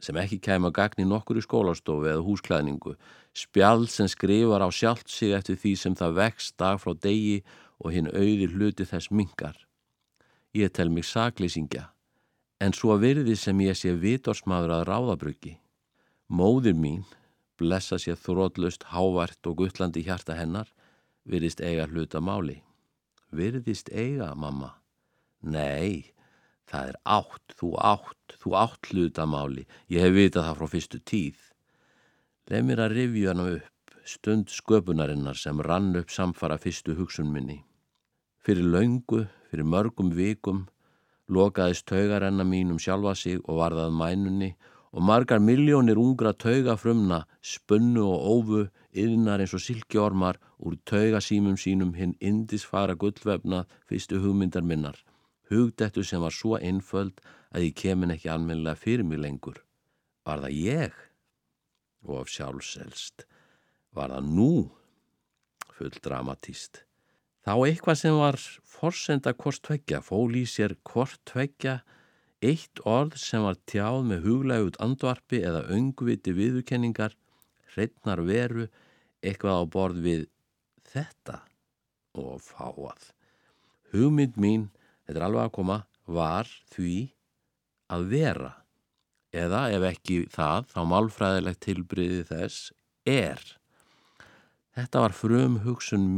sem ekki kæma gagn í nokkur í skólastofu eða húsklæðningu, spjald sem skrifar á sjálft sig eftir því sem það vext dag frá degi og hinn auðir hluti þess mingar. Ég tel mig saklýsingja, en svo virði sem ég sé vitorsmaður að ráðabruggi. Móðir mín, blessa sér þrótlust, hávart og guttlandi hjarta hennar, virðist eiga hluta máli. Virðist eiga, mamma? Nei, það er átt, þú átt, þú átt hluta máli. Ég hef vitað það frá fyrstu tíð. Leif mér að rifja hana upp, stund sköpunarinnar sem rann upp samfara fyrstu hugsun minni. Fyrir laungu Fyrir mörgum vikum lokaðist taugarenna mínum sjálfa sig og varðað mænunni og margar miljónir ungra taugafrumna spunnu og ófu yðnar eins og silkjórmar úr taugasímum sínum hinn indisfara gullvefna fyrstu hugmyndar minnar. Hugdettu sem var svo einföld að ég kemin ekki almennilega fyrir mig lengur. Var það ég? Og af sjálfselst. Var það nú? Full dramatíst. Þá eitthvað sem var forsenda hvort tveggja, fól í sér hvort tveggja, eitt orð sem var tjáð með huglægut andvarpi eða öngviti viðukenningar, hreitnar veru, eitthvað á borð við þetta og fáað. Hugmynd mín, þetta er alveg að koma, var því að vera, eða ef ekki það, þá málfræðilegt tilbriði þess er. Þetta var frum hugsun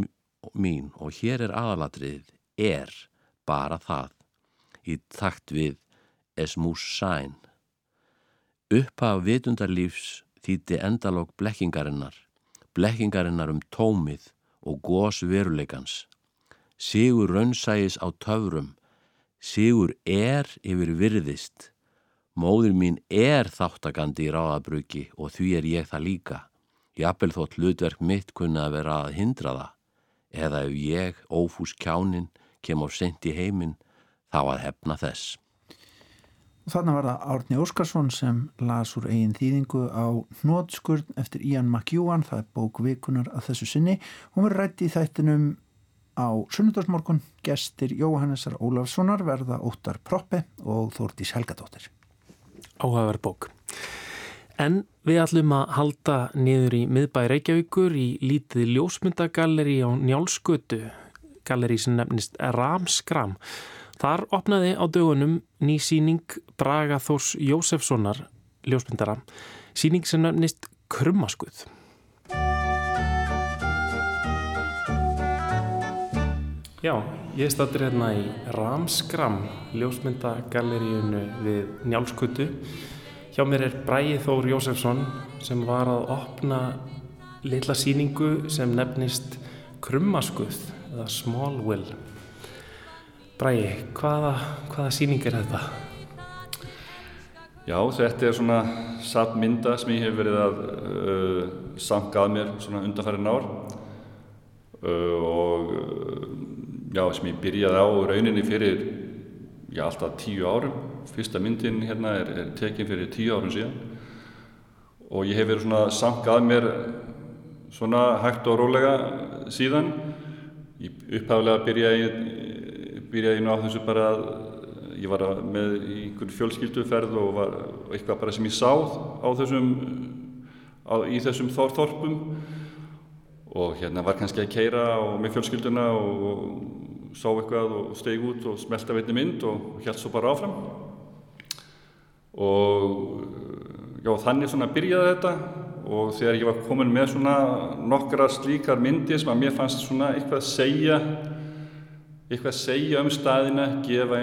mín og hér er aðalatrið er bara það í takt við esmús sæn. Upphaf vitundarlífs þýtti endalók blekkingarinnar, blekkingarinnar um tómið og gós veruleikans. Sigur raunsægis á töfrum, sigur er yfir virðist. Móður mín er þáttakandi í ráðabruki og því er ég það líka. Jafnvel þótt hlutverk mitt kunna að vera að hindra það. Eða ef ég, ófús kjánin, kem á sent í heiminn, þá að hefna þess. Þannig var það Árni Óskarsson sem las úr eigin þýðingu á Nótskurn eftir Ian McEwan, það er bók vikunar að þessu sinni. Hún verður rætt í þættinum á sunnudagsmorgun, gestir Jóhannesar Ólafssonar verða Óttar Proppe og Þórtís Helgadóttir. Áhugaverð bók. En við ætlum að halda niður í miðbæ Reykjavíkur í lítið ljósmyndagalleri á Njálskötu, galleri sem nefnist Ramskram. Þar opnaði á dögunum ný síning Braga Þórs Jósefssonar ljósmyndara, síning sem nefnist Krummaskuð. Já, ég stættir hérna í Ramskram, ljósmyndagalleríunu við Njálskutu. Hjá mér er Bræði Þór Jósefsson sem var að opna litla síningu sem nefnist Krummaskuð eða Smallwill. Bræði, hvaða, hvaða síning er þetta? Já, þetta er svona satt mynda sem ég hef verið að uh, sanka að mér svona undanfærin ár uh, og uh, já, sem ég byrjaði á rauninni fyrir já, alltaf tíu árum. Fyrsta myndin hérna er, er tekin fyrir tíu árum síðan og ég hef verið svona sankað mér svona hægt og rólega síðan. Ég upphaflega byrjaði, byrjaði nú á þessu bara að ég var með einhvern fjölskylduferð og var eitthvað bara sem ég sáð á þessum, á, í þessum þorpum og hérna var kannski að keira með fjölskylduna og, og sá eitthvað og steg út og smelta veitni mynd og held svo bara áfram. Og já þannig svona byrjaði þetta. Og þegar ég var komin með svona nokkra slíkar myndir sem að mér fannst svona eitthvað að segja eitthvað að segja um staðina gefa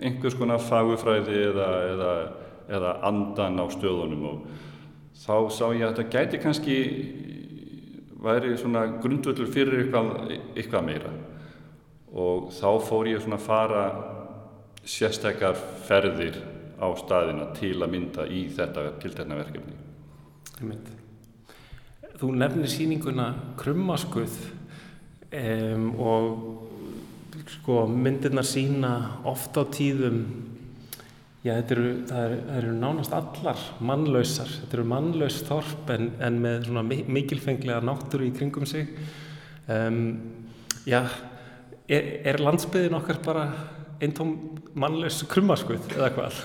einhvers konar fagufræði eða, eða, eða andan á stöðunum og þá sá ég að þetta gæti kannski væri svona grundvöldur fyrir eitthvað, eitthvað meira og þá fór ég svona að fara sérstakar ferðir á staðina til að mynda í þetta til þetta verkefni. Þú nefnir síninguna Krummaskuð um, og sko myndirnar sína ofta á tíðum Já, eru, það, eru, það eru nánast allar mannlausar. Þetta eru mannlaus þorp en, en með svona mikilfenglega náttúru í kringum sig. Um, já, er, er landsbyðin okkar bara eintóm mannlaus krummaskuð eða hvað?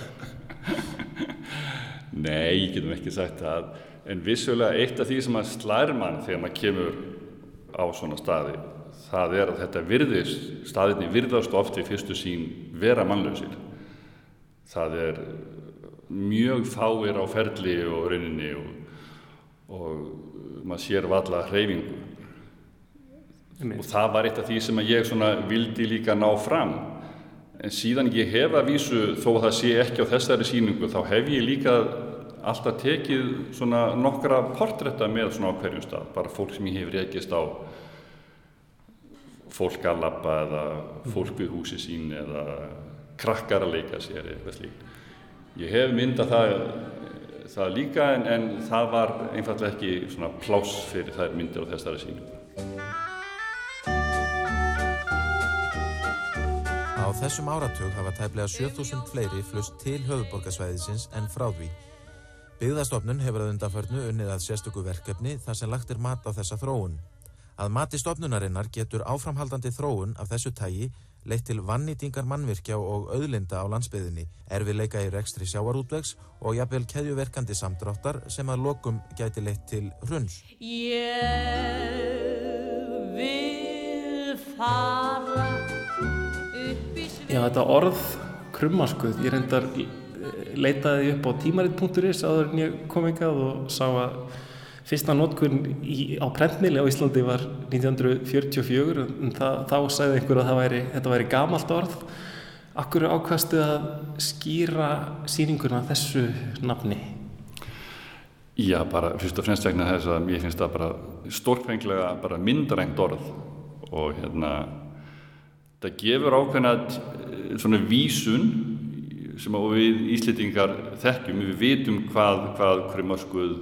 Nei, getum ekki sagt það. En vissulega eitt af því sem að slæri mann þegar maður kemur á svona staði, það er að þetta virðist, staðinni virðast ofti fyrstu sín vera mannlausir. Það er mjög fáir á ferli og rauninni og, og maður sér valla hreyfingu. Og það var eitt af því sem ég vildi líka ná fram. En síðan ég hef að vísu þó að það sé ekki á þessari síningu þá hef ég líka alltaf tekið nokkra portrætta með svona á hverjum stað. Bara fólk sem ég hef reykist á fólk að lappa eða fólk við húsi sín eða krakkar að leika sér eitthvað slíkt. Ég hef myndað það, það líka en, en það var einfallega ekki pláss fyrir þær myndir á þessari sínu. Á þessum áratug hafa tæplega 7000 fleiri flust til höfuborgarsvæðisins en frá því. Byggðastofnun hefur að undanförnu unnið að sérstöku verkefni þar sem lagt er mat á þessa þróun. Að mati stofnunarinnar getur áframhaldandi þróun af þessu tægi leitt til vannýtingar mannvirkja og auðlinda á landsbyðinni, erfiðleika í rekstri sjáarútvegs og jafnvel keðjuverkandi samdráttar sem að lokum gæti leitt til svið Já, þetta orð krummaskuð, ég reyndar leitaði upp á tímaritt.is áður en ég kom ekkert og sá að Fyrsta nótkunn á prentmili á Íslandi var 1944 en það, þá sagði einhver að væri, þetta væri gamalt orð. Akkur ákvæmstu að skýra síninguna þessu nafni? Já, bara fyrst og fremst vegna þess að ég finnst það bara stórfenglega bara myndrænt orð og hérna það gefur ákveðna eh, svona vísun sem við Íslitingar þekkjum, við vitum hvað, hvað krummaskuð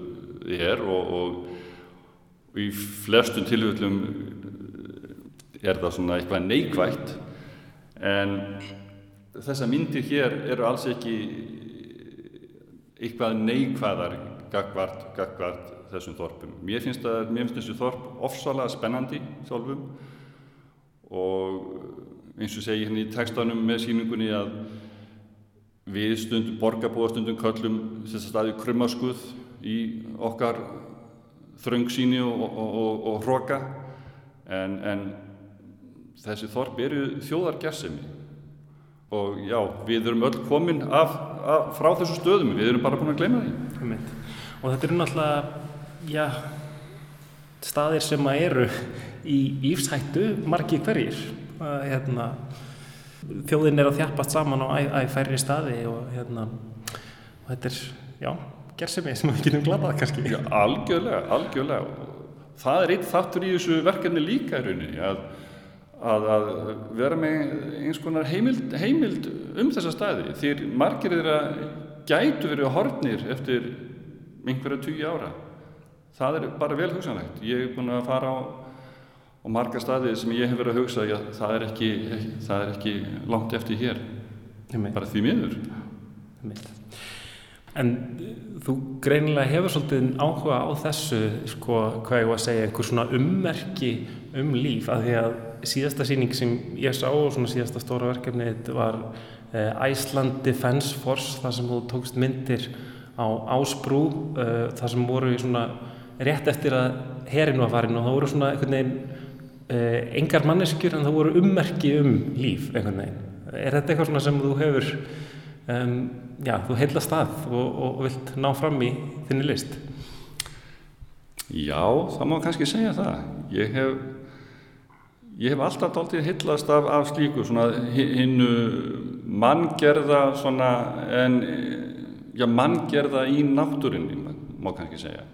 er og, og, í flestum tilvöldum er það svona eitthvað neikvægt en þessa myndir hér eru alls ekki eitthvað neikvæðar gagvart, gagvart þessum þorpum. Mér finnst, að, mér finnst þessu þorp ofsalega spennandi sjálfum. Og eins og segi hérna í textanum með síningunni að við stundum, borgarbúastundum köllum þess að staði krummaskuð í okkar þröngsíni og, hroka en, en þessi þorp eru þjóðargersemi og já, við erum öll komin af, af, frá þessu stöðum, við erum bara búin að gleyma því. Og þetta eru náttúrulega, já, staðir sem að eru í lífshættu margi hverjir. Að, hérna, þjóðin er að þjálpast saman á æg færri staði og, hérna, og þetta er, já, gersemi sem við getum glatað kannski. Já, algjörlega, algjörlega. Það er eitt þáttur í þessu verkefni líka í rauninni, að að, að vera með eins konar heimild, heimild um þessa staði. Því margir þeirra gætu verið hortnir eftir einhverja tugi ára. Það er bara vel hugsanlegt. Ég hef búin að fara á, á marga staði sem ég hef verið að hugsa já, það, er ekki, það er ekki langt eftir hér. Bara því miður En þú greinilega hefur svolítið áhuga á þessu sko, hvað ég var að segja, einhver svona ummerki um líf, að því að síðasta síning sem ég sá og svona síðasta stóra verkefni var eh, Iceland Defence Force þar sem þú tókst myndir á Ásbrú uh, þar sem voru svona rétt eftir að herin var farin og það voru svona einhvern veginn uh, engar manneskjur en það voru ummerki um líf einhvern veginn. Er þetta eitthvað svona sem þú hefur um, já, þú heilast að og, og, vilt ná fram í þinni list? Já, það má kannski segja það. Ég hef Ég hef alltaf dálítið hillast af, af slíku, svona hinnu manngerða svona, en já, manngerða í náttúrinni, má kannski segja.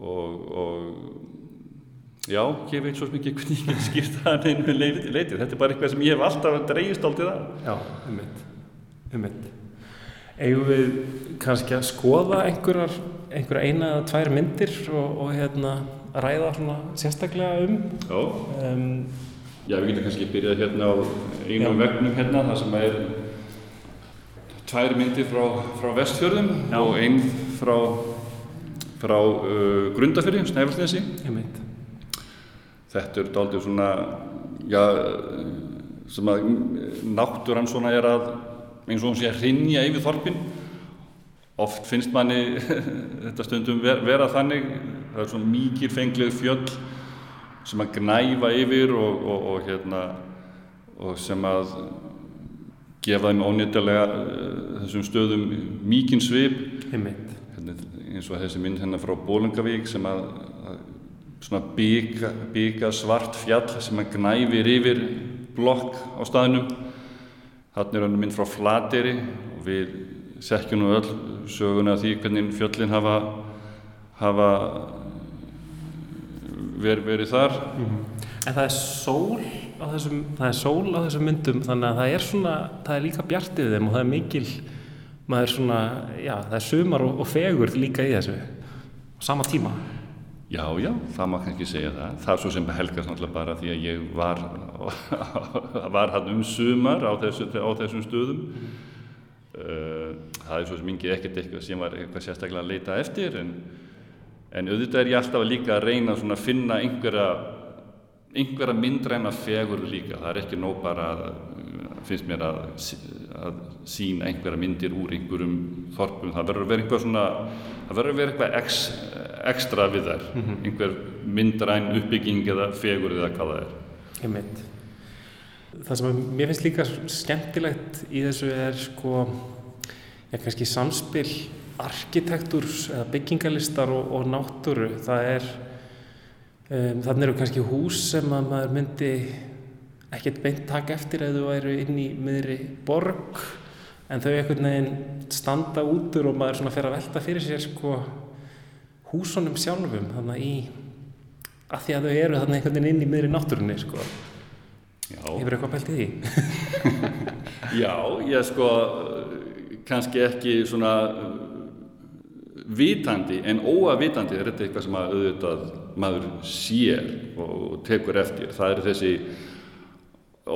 Og, og já, ég veit svo mikið hvernig ég get skýrt það einu leitið. Þetta er bara eitthvað sem ég hef alltaf dreigist dálítið af. Já, um mitt, um mitt. Eigum við kannski að skoða einhverjar, einhverja eina eða tvær myndir og, og hérna ræða sérstaklega um. Já, um, já við getum kannski byrjað hérna á einu vegnum hérna, það sem er tvær myndir frá, frá vestfjörðum já. og einn frá, frá uh, Grundafjörði, Snæfellsnesi. Þetta er dálítið svona, já, sem að náttúrann svona er að, eins og hún sé að hrinja yfir þorpin. Oft finnst manni þetta stundum ver, vera þannig. Það er svona mikið fengleg fjöll sem að gnæfa yfir og, og, og, hérna, og sem að gefa þeim ónýttilega uh, þessum stöðum mikinn svip. Hérna, eins og þessi mynd hérna frá Bólengavík sem að, að svona byggja, byggja svart fjall sem að gnæfir yfir blokk á staðinum þarna er hann mynd frá Flateri og við sekjum nú öll söguna því hvernig fjöllin hafa hafa ver, verið þar. Mm -hmm. En það er sól á þessum þessum myndum þannig að það er svona, það er líka bjart yfir þeim og það er mikil, maður er svona já, það er sumar og, og fegur líka í þessu, á sama tíma Já, já, það má kannski segja það. Það er svo sem helgast náttúrulega bara því að ég var var hann um sumar á, þessu, á þessum stöðum. -hmm. það er svo sem ekki ekkert eitthvað sem var eitthvað sérstaklega að leita eftir en en auðvitað er ég alltaf líka að reyna að finna einhverja, einhverja myndræna fegur líka, það er ekki nóg bara að, finnst mér að, að sína einhverja myndir úr einhverjum þorpum, það verður að vera eitthvað svona, það verður að vera eitthvað ex, ekstra við þær, mm -hmm. einhver myndræn uppbygging eða fegur eða hvað það er. Ég mynd. Það sem mér finnst líka skemmtilegt í þessu er sko, já kannski samspil arkitektúrs eða byggingalistar og, og náttúru það er um, þannig eru kannski hús sem að maður myndi ekkert beint taka eftir eða þú væri inn í miðri borg en þau einhvern veginn standa útur og maður svona fer að velta fyrir sér sko húsunum sjálfum þannig í að því að þau eru þannig einhvern veginn inn í miðri náttúrunni sko. Já. Hefur eitthvað pælt í því? Já, ég sko kannski ekki svona uh, vitandi en óavitandi er þetta eitthvað sem að auðvitað maður sér og tekur eftir. Það eru þessi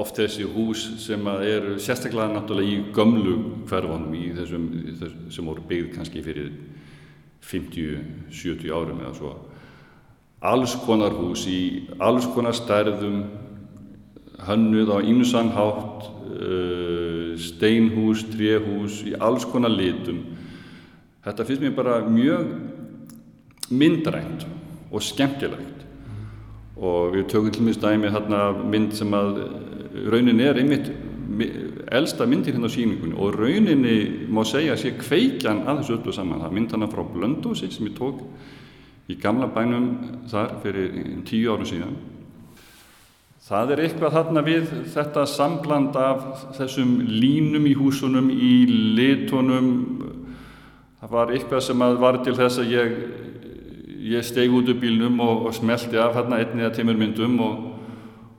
oft þessi hús sem eru sérstaklega náttúrulega í gömlu hverfanum í þessum, í þessum sem voru byggð kannski fyrir 50-70 árum eða svo. Alls konar hús í alls konar stærðum hönnuð á ýmsan hátt uh, steinhús, tréhús í alls konar litum. Þetta finnst mér bara mjög myndrænt og skemmtilegt. Og við tökum til minnst dæmi þarna mynd sem að raunin er einmitt elsta myndir hérna á síningunni og rauninni má segja að sé kveikjan að þessu öllu saman. Það mynd hana frá Blöndósi sem ég tók í gamla bænum þar fyrir tíu árum síðan. Það er eitthvað þarna við þetta sambland af þessum línum í húsunum í litunum. Það var eitthvað sem var til þess að ég ég steg út úr bílnum og, og smelti af hérna einni eða tímur myndum og,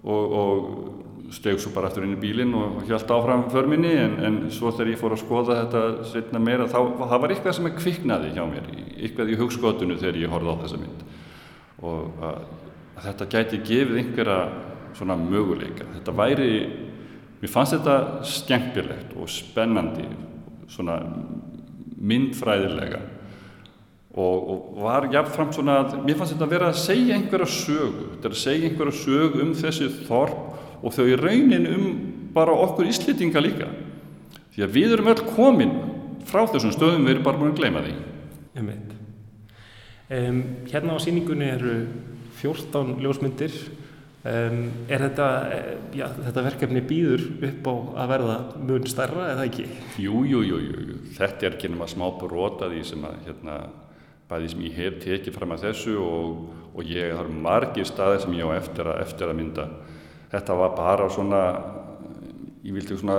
og, og steg svo bara aftur inn í bílinn og hjælt áfram förminni en, en svo þegar ég fór að skoða þetta setna meira þá það var eitthvað sem er kviknaði hjá mér eitthvað í hugskotunu þegar ég horfði á þessa mynd. Og að, að þetta gæti gefið einhverja svona möguleika. Þetta væri, mér fannst þetta skemmtilegt og spennandi svona myndfræðilega. Og, og var jáfnframt svona að mér fannst þetta að vera að segja einhverja sögu þetta er að segja einhverja sögu um þessi þorp og þau raunin um bara okkur íslitinga líka því að við erum öll komin frá þessum stöðum við erum bara búin að gleyma því um, Hérna á síningunni eru 14 ljósmyndir um, er þetta já, þetta verkefni býður upp á að verða mun stærra eða ekki? Jú, jú, jú, jú. þetta er ekki nema smá brota því sem að hérna bæði sem ég hef tekið fram að þessu og, og ég har margir staðir sem ég á eftir að, eftir að mynda. Þetta var bara svona, ég vildi svona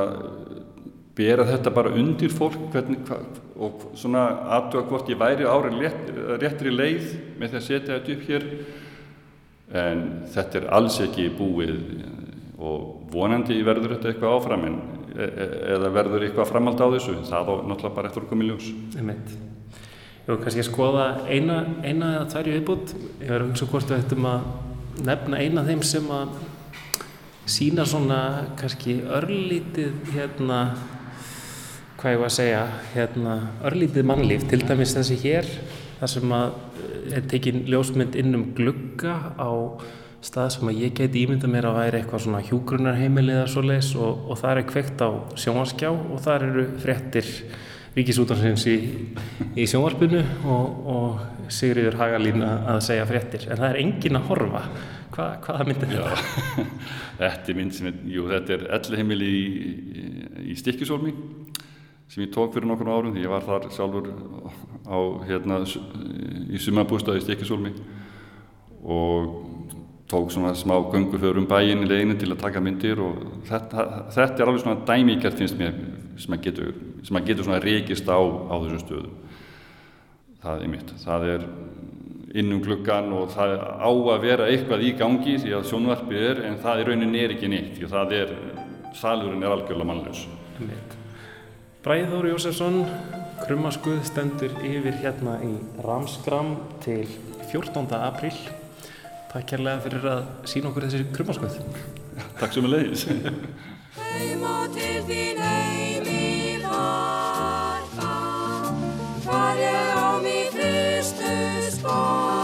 bera þetta bara undir fólk hvernig, og svona aðtöða hvort ég væri árið rétt, réttri leið með því að setja þetta upp hér. En þetta er alls ekki búið og vonandi verður þetta eitthvað áfram en, e, e, eða verður eitthvað framhald á þessu. Það er náttúrulega bara eftir að koma í ljós. Ég meit. Jú, kannski að skoða eina, eina eða tværju viðbútt. Ég verður að hugsa hvort við ættum að nefna eina af þeim sem að sína svona kannski örlítið hérna, hvað ég var að segja, hérna örlítið mannlíf, til dæmis þessi hér, þar sem að er tekin ljósmynd inn um glugga á stað sem að ég geti ímynda mér að væri eitthvað svona hjúgrunarheimili eða svo leiðis og, og það er kveikt á sjónvarskjá og það eru fréttir ríkisútansins í, í sjónvarpinu og, og Sigriður Hagalín að segja fréttir. En það er engin að horfa. Hva, hvaða mynd er þetta? þetta er mynd sem er, jú þetta er ellheimili í, í, í Stikkisólmi sem ég tók fyrir nokkur árum því ég var þar sjálfur á hérna í sumabústaði Stikkisólmi og tók svona smá gungu fyrir um bæinn í leginu til að taka myndir og þetta, þetta er alveg svona dæmíkjart finnst mér sem að getur, sem að getur svona reykist á, á þessum stöðum. Það er mitt, það er innum klukkan og það á að vera eitthvað í gangi því að sjónvarpið er en það í raunin er ekki neitt því að það er, salurinn er algjörlega mannlaus. Bræður Jósefsson Krummaskuð stendur yfir hérna í Ramskram til 14. apríl Takk kærlega fyrir að sína okkur þessi krummaskuð Takk sem er leiðis Heim og til þín heimi varfa Hvar ég á mig fyrstu spór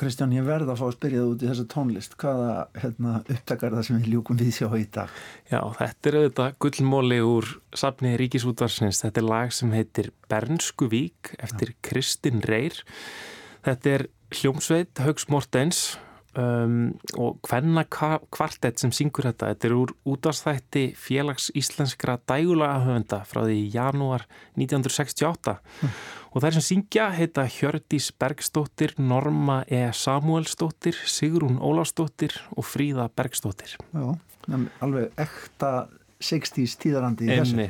Kristján, ég verð að fá að spyrja það út í þessa tónlist. Hvaða hérna, upptakar það sem við ljúkum við sjá í dag? Já, þetta er auðvitað gullmóli úr safni Ríkisútvarsins. Þetta er lag sem heitir Bernsku vík eftir Kristinn Reyr. Þetta er hljómsveit Haugs Mortens um, og hvenna kvartett sem syngur þetta. Þetta er úr útastætti félags íslenskra dægulagahöfunda frá því janúar 1968 og þær sem syngja heita Hjördís Bergsdóttir, Norma E. Samuelsdóttir, Sigrún Ólafsdóttir og Fríða Bergsdóttir. Já, alveg ekta 60s tíðarandi í þessu.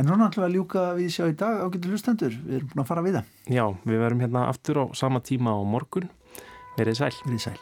En núna ætlum við að ljúka við sjá í dag ágættu hlustendur. Við erum búin að fara við það. Já, við verum hérna aftur á sama tíma á morgun. Verið sæl. Við sæl.